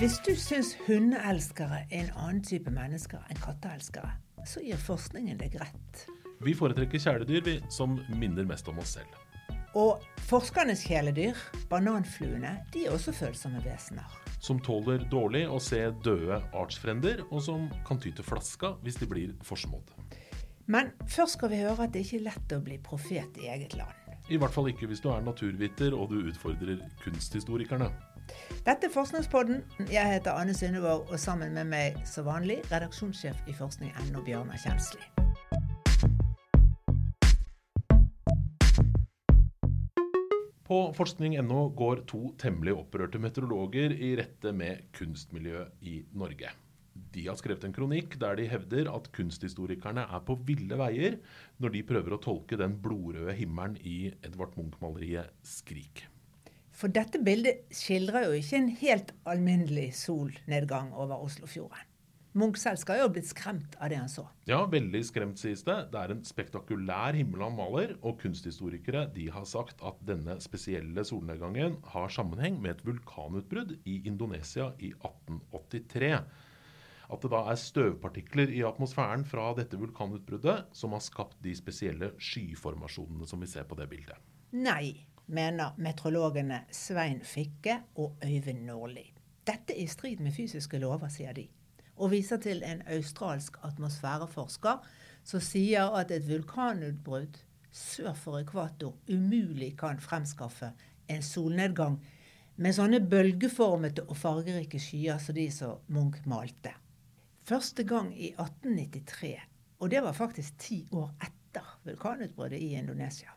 Hvis du syns hundeelskere er en annen type mennesker enn katteelskere, så gir forskningen deg rett. Vi foretrekker kjæledyr vi, som minner mest om oss selv. Og forskernes kjæledyr, bananfluene, de er også følsomme vesener. Som tåler dårlig å se døde artsfrender, og som kan ty til flaska hvis de blir forsmådd. Men først skal vi høre at det ikke er lett å bli profet i eget land. I hvert fall ikke hvis du er naturviter og du utfordrer kunsthistorikerne. Dette er Forskningspodden. Jeg heter Anne Synnevåg, og sammen med meg som vanlig redaksjonssjef i forskning.no, Bjørnar Kjensli. På forskning.no går to temmelig opprørte meteorologer i rette med kunstmiljøet i Norge. De har skrevet en kronikk der de hevder at kunsthistorikerne er på ville veier når de prøver å tolke den blodrøde himmelen i Edvard Munch-maleriet 'Skrik'. For dette bildet skildrer jo ikke en helt alminnelig solnedgang over Oslofjorden. Munch selv skal jo ha blitt skremt av det han så. Ja, veldig skremt, sies det. Det er en spektakulær himmel han maler, og kunsthistorikere de har sagt at denne spesielle solnedgangen har sammenheng med et vulkanutbrudd i Indonesia i 1883. At det da er støvpartikler i atmosfæren fra dette vulkanutbruddet som har skapt de spesielle skyformasjonene som vi ser på det bildet. Nei, mener meteorologene Svein Fikke og Øyvind Nordli. Dette er i strid med fysiske lover, sier de og viser til en australsk atmosfæreforsker som sier at et vulkanutbrudd sør for ekvator umulig kan fremskaffe en solnedgang med sånne bølgeformete og fargerike skyer som de som Munch malte. Første gang i 1893, og det var faktisk ti år etter vulkanutbruddet i Indonesia.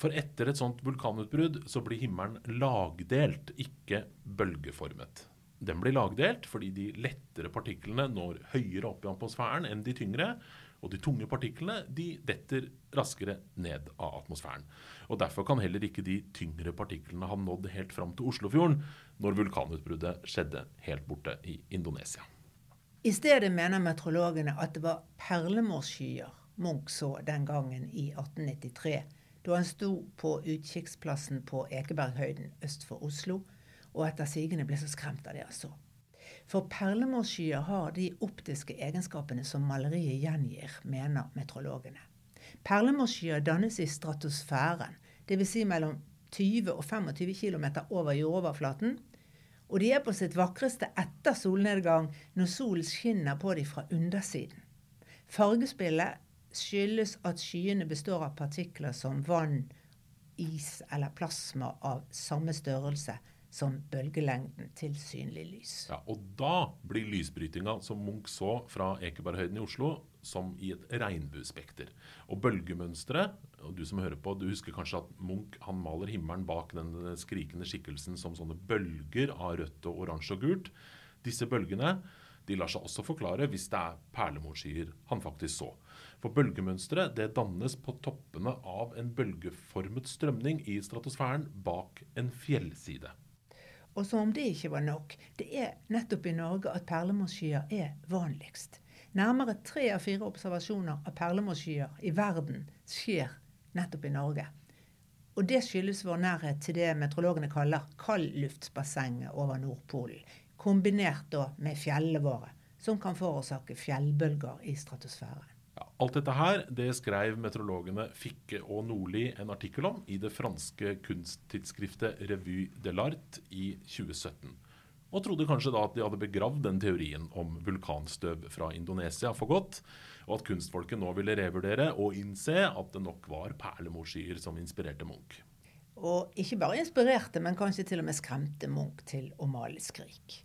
For etter et sånt vulkanutbrudd så blir himmelen lagdelt, ikke bølgeformet. Den blir lagdelt fordi de lettere partiklene når høyere opp i atmosfæren enn de tyngre. Og de tunge partiklene de detter raskere ned av atmosfæren. Og Derfor kan heller ikke de tyngre partiklene ha nådd helt fram til Oslofjorden når vulkanutbruddet skjedde helt borte i Indonesia. I stedet mener meteorologene at det var perlemorsskyer Munch så den gangen i 1893, da han sto på utkikksplassen på Ekeberghøyden øst for Oslo og etter sigende ble så skremt av det han så. For perlemårskyer har de optiske egenskapene som maleriet gjengir, mener meteorologene. Perlemårskyer dannes i stratosfæren, dvs. Si mellom 20 og 25 km over jordoverflaten. Og de er på sitt vakreste etter solnedgang, når solen skinner på dem fra undersiden. Fargespillet skyldes at skyene består av partikler som vann, is eller plasma av samme størrelse som bølgelengden til synlig lys. Ja, og da blir lysbrytinga som Munch så fra Ekeberghøyden i Oslo, som i et regnbuespekter. Og bølgemønsteret og Du som hører på, du husker kanskje at Munch han maler himmelen bak den skrikende skikkelsen som sånne bølger av rødt og oransje og gult. Disse bølgene de lar seg også forklare hvis det er perlemorskyer han faktisk så. For bølgemønsteret det dannes på toppene av en bølgeformet strømning i stratosfæren bak en fjellside. Og som om det ikke var nok, det er nettopp i Norge at perlemorskyer er vanligst. Nærmere tre av fire observasjoner av perlemorskyer i verden skjer nettopp i Norge. Og det skyldes vår nærhet til det meteorologene kaller kaldluftsbassenget over Nordpolen. Kombinert da med fjellene våre, som kan forårsake fjellbølger i stratosfæren. Ja, alt dette her det skrev meteorologene Fikke og Nordli en artikkel om i det franske kunsttidsskriftet Revue de l'Art i 2017. Og trodde kanskje da at de hadde begravd den teorien om vulkanstøv fra Indonesia for godt, og at kunstfolket nå ville revurdere og innse at det nok var perlemorskyer som inspirerte Munch. Og ikke bare inspirerte, men kanskje til og med skremte Munch til å male skrik.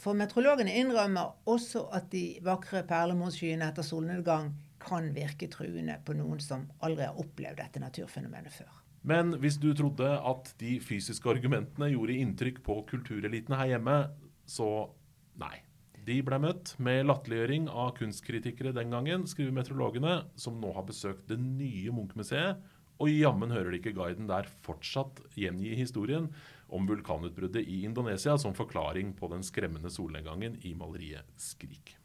For meteorologene innrømmer også at de vakre perlemorskyene etter solnedgang kan virke truende på noen som aldri har opplevd dette naturfenomenet før. Men hvis du trodde at de fysiske argumentene gjorde inntrykk på kulturelitene her hjemme, så nei. De ble møtt med latterliggjøring av kunstkritikere den gangen, skriver meteorologene, som nå har besøkt det nye Munch-museet og jammen hører de ikke guiden der fortsatt gjengi historien om vulkanutbruddet i Indonesia som forklaring på den skremmende solnedgangen i maleriet 'Skrik'.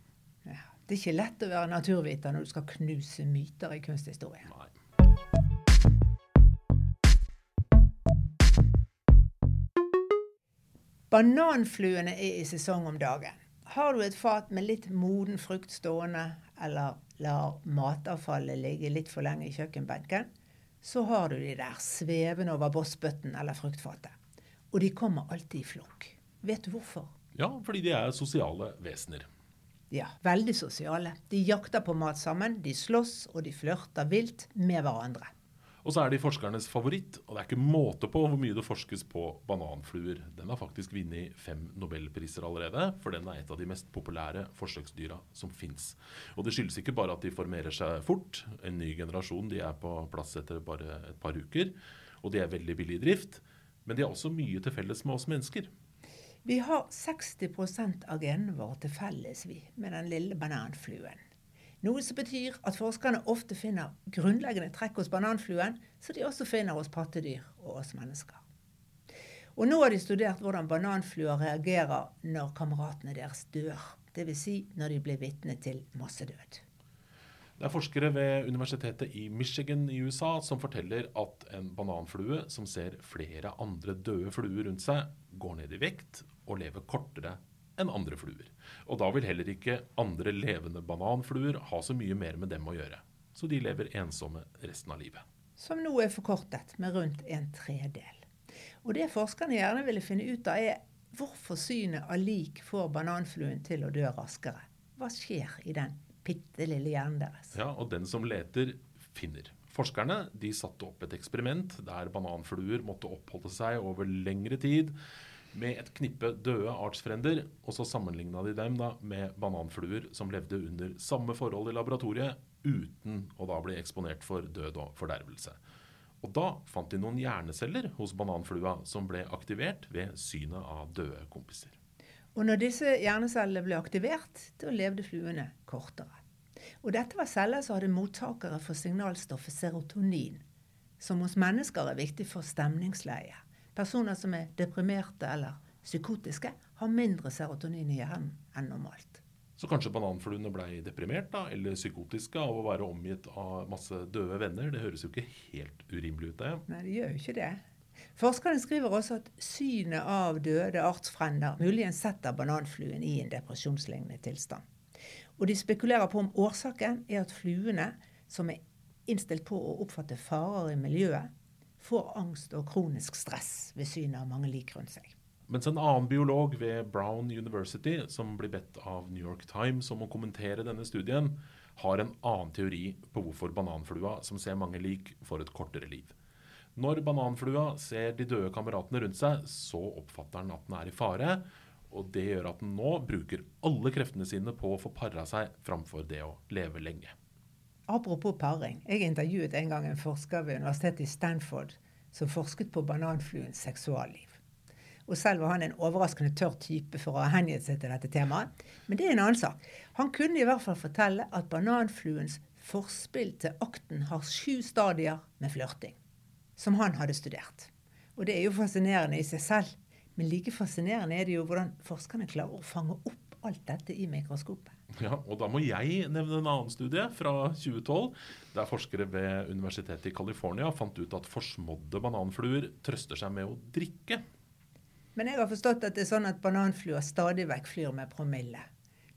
Ja, det er ikke lett å være naturviter når du skal knuse myter i kunsthistorien. Nei. Bananfluene er i sesong om dagen. Har du et fat med litt moden frukt stående, eller lar matavfallet ligge litt for lenge i kjøkkenbenken, så har du de der svevende over bossbøtten eller fruktfatet. Og de kommer alltid i flokk. Vet du hvorfor? Ja, fordi de er sosiale vesener. Ja, veldig sosiale. De jakter på mat sammen, de slåss og de flørter vilt med hverandre. Og så er de forskernes favoritt, og det er ikke måte på hvor mye det forskes på bananfluer. Den har faktisk vunnet fem nobelpriser allerede, for den er et av de mest populære forsøksdyra som fins. Og det skyldes ikke bare at de formerer seg fort. En ny generasjon de er på plass etter bare et par uker. Og de er veldig billig i drift. Men de har også mye til felles med oss mennesker. Vi har 60 av genene våre til felles, vi, med den lille bananfluen. Noe som betyr at forskerne ofte finner grunnleggende trekk hos bananfluen, så de også finner hos pattedyr og oss mennesker. Og nå har de studert hvordan bananfluer reagerer når kameratene deres dør. Dvs. Si når de blir vitne til massedød. Det er forskere ved universitetet i Michigan i USA som forteller at en bananflue som ser flere andre døde fluer rundt seg, går ned i vekt og lever kortere enn andre fluer. Og da vil heller ikke andre levende bananfluer ha så mye mer med dem å gjøre. Så de lever ensomme resten av livet. Som nå er forkortet med rundt en tredel. Og det forskerne gjerne ville finne ut av, er hvorfor synet av lik får bananfluen til å dø raskere. Hva skjer i den bitte lille hjernen deres? Ja, og den som leter, finner. Forskerne de satte opp et eksperiment der bananfluer måtte oppholde seg over lengre tid med et knippe døde artsfrender, og så sammenligna de dem da med bananfluer som levde under samme forhold i laboratoriet, uten å da bli eksponert for død og fordervelse. Og da fant de noen hjerneceller hos bananflua som ble aktivert ved synet av døde kompiser. Og når disse hjernecellene ble aktivert, da levde fluene kortere. Og dette var celler som hadde mottakere for signalstoffet serotonin, som hos mennesker er viktig for stemningsleie. Personer som er deprimerte eller psykotiske, har mindre serotonin i hjernen enn normalt. Så kanskje bananfluene ble deprimert da, eller psykotiske av å være omgitt av masse døde venner. Det høres jo ikke helt urimelig ut, det. Nei, det gjør jo ikke det. Forskerne skriver også at synet av døde artsfrender muligens setter bananfluen i en depresjonslignende tilstand. Og de spekulerer på om årsaken er at fluene, som er innstilt på å oppfatte farer i miljøet, får angst og kronisk stress ved synet av mange lik rundt seg. Mens en annen biolog ved Brown University, som blir bedt av New York Times om å kommentere denne studien, har en annen teori på hvorfor bananflua, som ser mange lik, får et kortere liv. Når bananflua ser de døde kameratene rundt seg, så oppfatter den at den er i fare. Og det gjør at den nå bruker alle kreftene sine på å få para seg framfor det å leve lenge. Apropos paring. Jeg intervjuet en gang en forsker ved universitetet i Stanford som forsket på bananfluens seksualliv. Og selv var han en overraskende tørr type for å ha hengitt seg til dette temaet. Men det er en annen sak. Han kunne i hvert fall fortelle at bananfluens forspill til akten har sju stadier med flørting. Som han hadde studert. Og det er jo fascinerende i seg selv. Men like fascinerende er det jo hvordan forskerne klarer å fange opp alt dette i mikroskopet. Ja, og Da må jeg nevne en annen studie fra 2012, der forskere ved Universitetet i California fant ut at forsmådde bananfluer trøster seg med å drikke. Men jeg har forstått at det er sånn at bananfluer stadig vekk flyr med promille.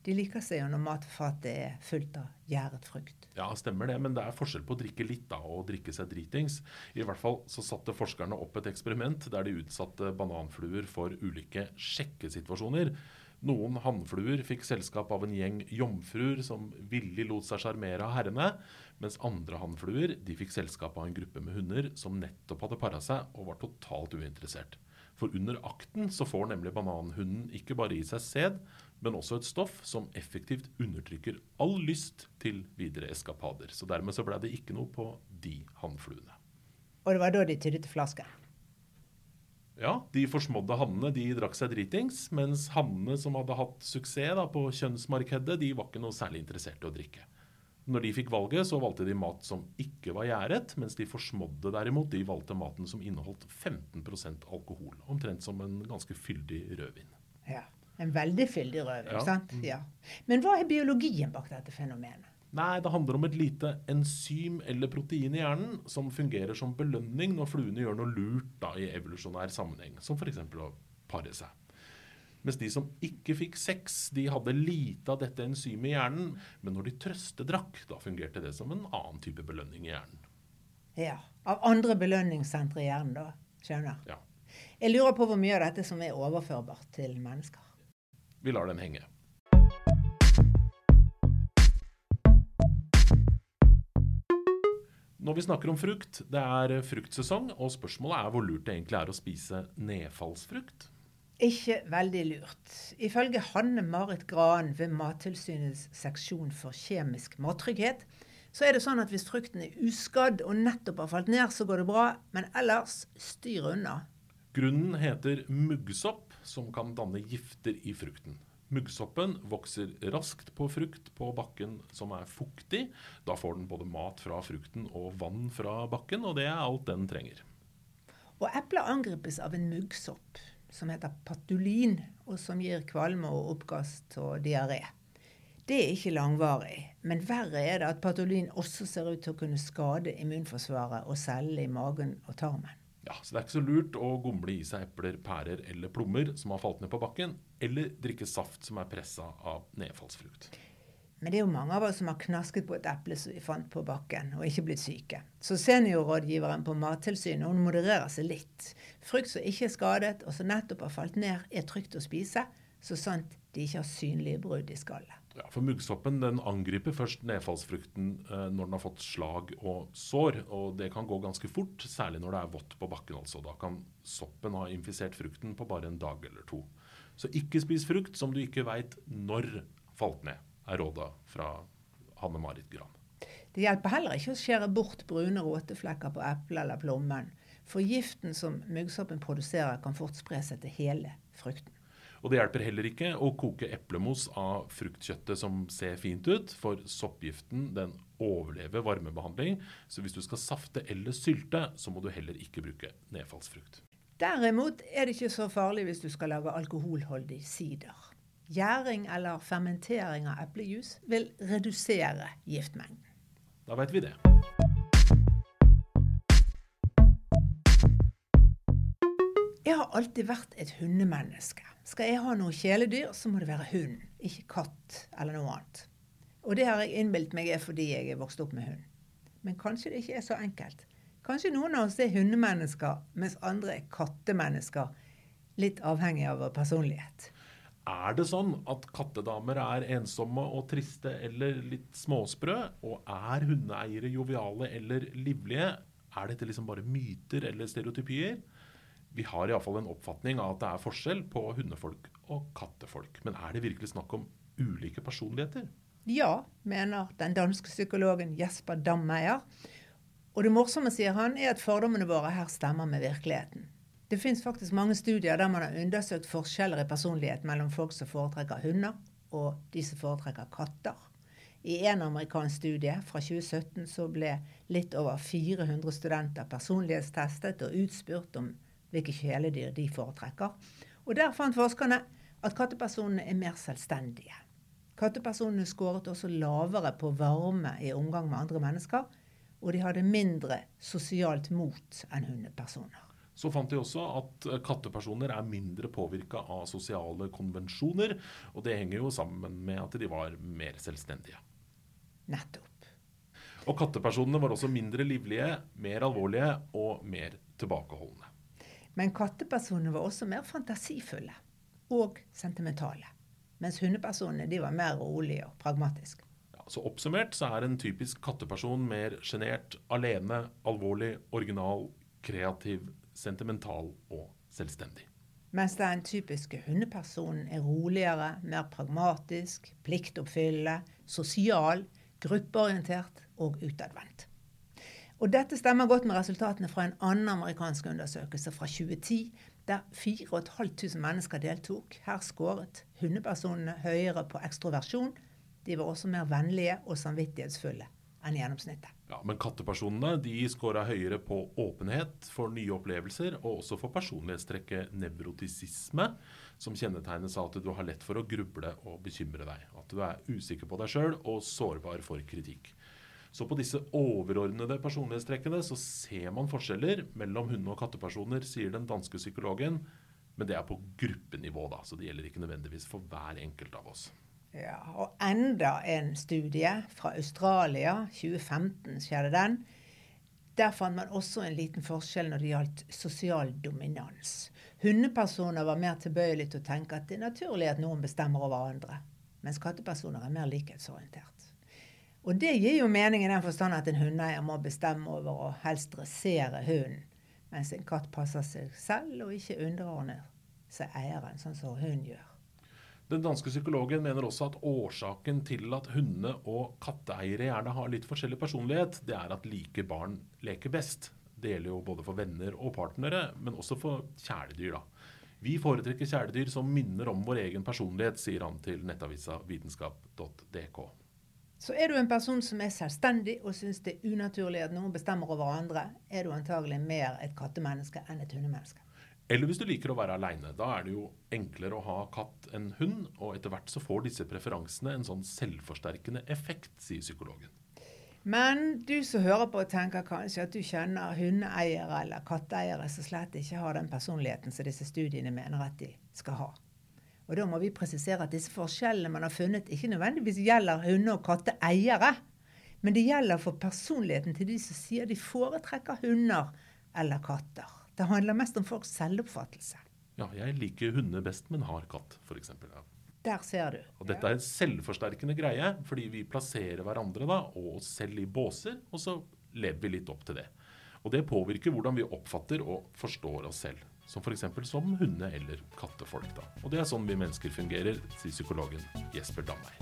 De liker seg jo når matfatet er fullt av gjæret frukt. Ja, stemmer det, men det er forskjell på å drikke litt da, og å drikke seg dritings. I hvert fall så satte forskerne opp et eksperiment der de utsatte bananfluer for ulike sjekkesituasjoner. Noen hannfluer fikk selskap av en gjeng jomfruer som villig lot seg sjarmere av herrene, mens andre hannfluer fikk selskap av en gruppe med hunder som nettopp hadde para seg og var totalt uinteressert. For under akten så får nemlig bananhunden ikke bare i seg sæd, men også et stoff som effektivt undertrykker all lyst til videre eskapader. Så dermed så ble det ikke noe på de hannfluene. Og det var da de tydde til flasken? Ja, de forsmådde hannene de drakk seg dritings, mens hannene som hadde hatt suksess da, på kjønnsmarkedet, de var ikke noe særlig interessert i å drikke. Når de fikk valget, så valgte de mat som ikke var gjæret, mens de forsmådde derimot, de valgte maten som inneholdt 15% alkohol. Omtrent som en ganske fyldig rødvin. Ja, En veldig fyldig rødvin, Ja. sant? Ja. Men hva er biologien bak dette fenomenet? Nei, det handler om et lite enzym eller protein i hjernen som fungerer som belønning når fluene gjør noe lurt da, i evolusjonær sammenheng, som f.eks. å pare seg. Mens de som ikke fikk sex, de hadde lite av dette enzymet i hjernen. Men når de trøstedrakk, da fungerte det som en annen type belønning i hjernen. Ja. Av andre belønningssentre i hjernen, da. Skjønner. Ja, Jeg lurer på hvor mye av dette som er overførbart til mennesker. Vi lar den henge. Når vi snakker om frukt, det er fruktsesong, og spørsmålet er hvor lurt det egentlig er å spise nedfallsfrukt. Ikke veldig lurt. Ifølge Hanne Marit Gran ved Mattilsynets seksjon for kjemisk mattrygghet, så er det sånn at hvis frukten er uskadd og nettopp har falt ned, så går det bra. Men ellers, styr unna. Grunnen heter muggsopp, som kan danne gifter i frukten. Muggsoppen vokser raskt på frukt på bakken som er fuktig. Da får den både mat fra frukten og vann fra bakken, og det er alt den trenger. Og epler angripes av en muggsopp som heter patulin, og som gir kvalme og oppkast og diaré. Det er ikke langvarig, men verre er det at patulin også ser ut til å kunne skade immunforsvaret og cellene i magen og tarmen. Ja, Så det er ikke så lurt å gomle i seg epler, pærer eller plommer som har falt ned på bakken, eller drikke saft som er pressa av nedfallsfrukt. Men det er jo mange av oss som har knasket på et eple som vi fant på bakken, og ikke blitt syke. Så seniorrådgiveren på Mattilsynet hun modererer seg litt. Frukt som ikke er skadet, og som nettopp har falt ned, er trygt å spise, så sant de ikke har synlige brudd i skallet. Ja, for Muggsoppen den angriper først nedfallsfrukten eh, når den har fått slag og sår. og Det kan gå ganske fort, særlig når det er vått på bakken. altså. Da kan soppen ha infisert frukten på bare en dag eller to. Så ikke spis frukt som du ikke veit når falt ned, er rådet fra Hanne Marit Gran. Det hjelper heller ikke å skjære bort brune råteflekker på eplet eller plommen, for giften som muggsoppen produserer, kan fort spre seg til hele frukten. Og det hjelper heller ikke å koke eplemos av fruktkjøttet som ser fint ut, for soppgiften den overlever varmebehandling. Så hvis du skal safte eller sylte, så må du heller ikke bruke nedfallsfrukt. Derimot er det ikke så farlig hvis du skal lage alkoholholdig sider. Gjæring eller fermentering av eplejus vil redusere giftmengden. Da veit vi det. Alltid vært et hundemenneske. Skal jeg ha noe kjæledyr, så må det være hund, ikke katt eller noe annet. Og det har jeg innbilt meg er fordi jeg er vokst opp med hund. Men kanskje det ikke er så enkelt. Kanskje noen av oss er hundemennesker, mens andre er kattemennesker. Litt avhengig av vår personlighet. Er det sånn at kattedamer er ensomme og triste eller litt småsprø? Og er hundeeiere joviale eller livlige? Er dette liksom bare myter eller stereotypier? Vi har iallfall en oppfatning av at det er forskjell på hundefolk og kattefolk. Men er det virkelig snakk om ulike personligheter? Ja, mener den danske psykologen Jesper Dammeyer. Og det morsomme, sier han, er at fordommene våre her stemmer med virkeligheten. Det fins faktisk mange studier der man har undersøkt forskjeller i personlighet mellom folk som foretrekker hunder, og de som foretrekker katter. I en amerikansk studie fra 2017 så ble litt over 400 studenter personlighetstestet og utspurt om hvilke kjæledyr de foretrekker. Og der fant forskerne at kattepersonene er mer selvstendige. Kattepersonene skåret også lavere på varme i omgang med andre mennesker, og de hadde mindre sosialt mot enn hundepersoner. Så fant de også at kattepersoner er mindre påvirka av sosiale konvensjoner. Og det henger jo sammen med at de var mer selvstendige. Nettopp. Og kattepersonene var også mindre livlige, mer alvorlige og mer tilbakeholdne. Men kattepersonene var også mer fantasifulle og sentimentale. Mens hundepersonene de var mer rolige og pragmatiske. Ja, så Oppsummert så er en typisk katteperson mer sjenert, alene, alvorlig, original, kreativ, sentimental og selvstendig. Mens den typiske hundepersonen er roligere, mer pragmatisk, pliktoppfyllende, sosial, gruppeorientert og utadvendt. Og dette stemmer godt med resultatene fra en annen amerikansk undersøkelse fra 2010, der 4500 mennesker deltok. Her skåret hundepersonene høyere på ekstroversjon. De var også mer vennlige og samvittighetsfulle enn gjennomsnittet. Ja, Men kattepersonene de scora høyere på åpenhet for nye opplevelser, og også for personlighetstrekket nevrotisisme, som kjennetegnes av at du har lett for å gruble og bekymre deg. At du er usikker på deg sjøl og sårbar for kritikk. Så på disse overordnede personlighetstrekkene så ser man forskjeller mellom hunde- og kattepersoner, sier den danske psykologen. Men det er på gruppenivå, da, så det gjelder ikke nødvendigvis for hver enkelt av oss. Ja, og enda en studie fra Australia, 2015 skjedde den. Der fant man også en liten forskjell når det gjaldt sosial dominans. Hundepersoner var mer tilbøyelige til å tenke at det er naturlig at noen bestemmer over andre, mens kattepersoner er mer likhetsorientert. Og det gir jo mening i den forstand at en hundeeier må bestemme over og helst dressere hunden mens en katt passer seg selv og ikke underordner seg eieren, sånn som hun gjør. Den danske psykologen mener også at årsaken til at hunde- og katteeiere gjerne har litt forskjellig personlighet, det er at like barn leker best. Det gjelder jo både for venner og partnere, men også for kjæledyr. da. Vi foretrekker kjæledyr som minner om vår egen personlighet, sier han til nettavisa vitenskap.dk. Så er du en person som er selvstendig og syns det er unaturlig at noen bestemmer over andre, er du antagelig mer et kattemenneske enn et hundemenneske. Eller hvis du liker å være aleine. Da er det jo enklere å ha katt enn hund, og etter hvert så får disse preferansene en sånn selvforsterkende effekt, sier psykologen. Men du som hører på, tenker kanskje at du kjenner hundeeiere eller katteeiere som slett ikke har den personligheten som disse studiene mener at de skal ha. Og da må vi presisere at disse forskjellene man har funnet, ikke nødvendigvis gjelder hunde- og katteeiere. Men det gjelder for personligheten til de som sier de foretrekker hunder eller katter. Det handler mest om folks selvoppfattelse. Ja, jeg liker hunder best, men har katt, f.eks. Ja. Der ser du. Og dette er en selvforsterkende greie, fordi vi plasserer hverandre da, og oss selv i båser, og så lever vi litt opp til det. Og det påvirker hvordan vi oppfatter og forstår oss selv. Som f.eks. som hunde- eller kattefolk. da. Og det er sånn vi mennesker fungerer, sier psykologen Jesper Dammeir.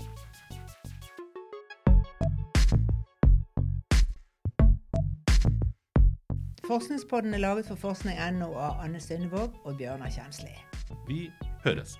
Forskningspodden er laget for forskning.no av Anne Sundvåg og Bjørnar Kjensli. Vi høres.